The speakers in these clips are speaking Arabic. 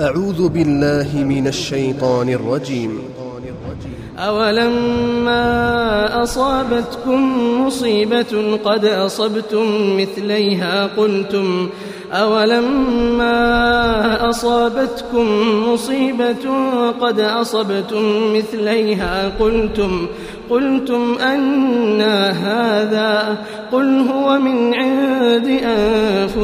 أعوذ بالله من الشيطان الرجيم. أولما أصابتكم مصيبة قد أصبتم مثليها قلتم. أولما أصابتكم مصيبة قد أصبتم مثليها قلتم. قلتم أنا هذا قل هو من عند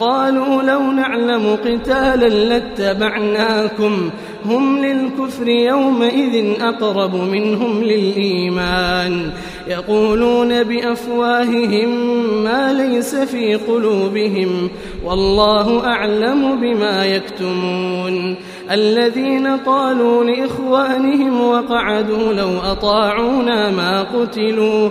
قالوا لو نعلم قتالا لاتبعناكم هم للكفر يومئذ أقرب منهم للإيمان. يقولون بأفواههم ما ليس في قلوبهم والله أعلم بما يكتمون. الذين قالوا لإخوانهم وقعدوا لو أطاعونا ما قتلوا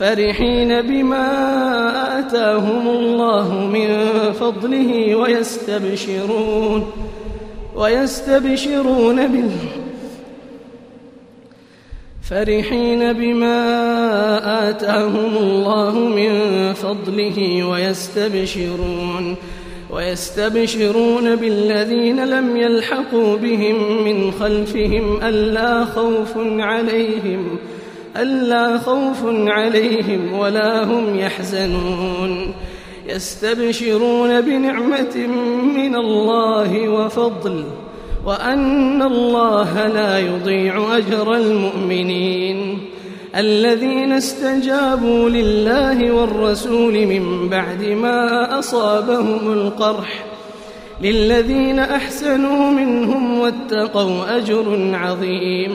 فرحين بما آتاهم الله من فضله ويستبشرون ويستبشرون بال فرحين بما آتاهم الله من فضله ويستبشرون ويستبشرون بالذين لم يلحقوا بهم من خلفهم ألا خوف عليهم ألا خوف عليهم ولا هم يحزنون. يستبشرون بنعمة من الله وفضل وأن الله لا يضيع أجر المؤمنين. الذين استجابوا لله والرسول من بعد ما أصابهم القرح للذين أحسنوا منهم واتقوا أجر عظيم.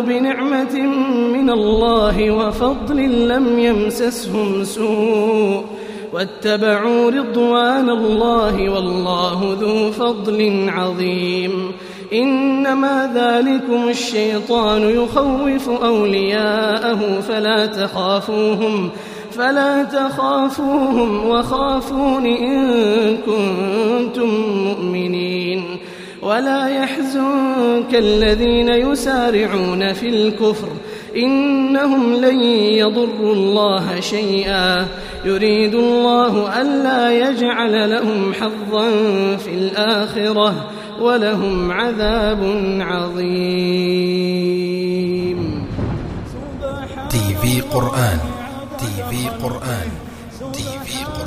بنعمة من الله وفضل لم يمسسهم سوء واتبعوا رضوان الله والله ذو فضل عظيم إنما ذلكم الشيطان يخوف أولياءه فلا تخافوهم فلا تخافوهم وخافون إن كنتم مؤمنين ولا يحزنك الذين يسارعون في الكفر. إنهم لن يضروا الله شيئا. يريد الله ألا يجعل لهم حظا في الآخرة ولهم عذاب عظيم. TV قرآن TV قرآن TV قرآن.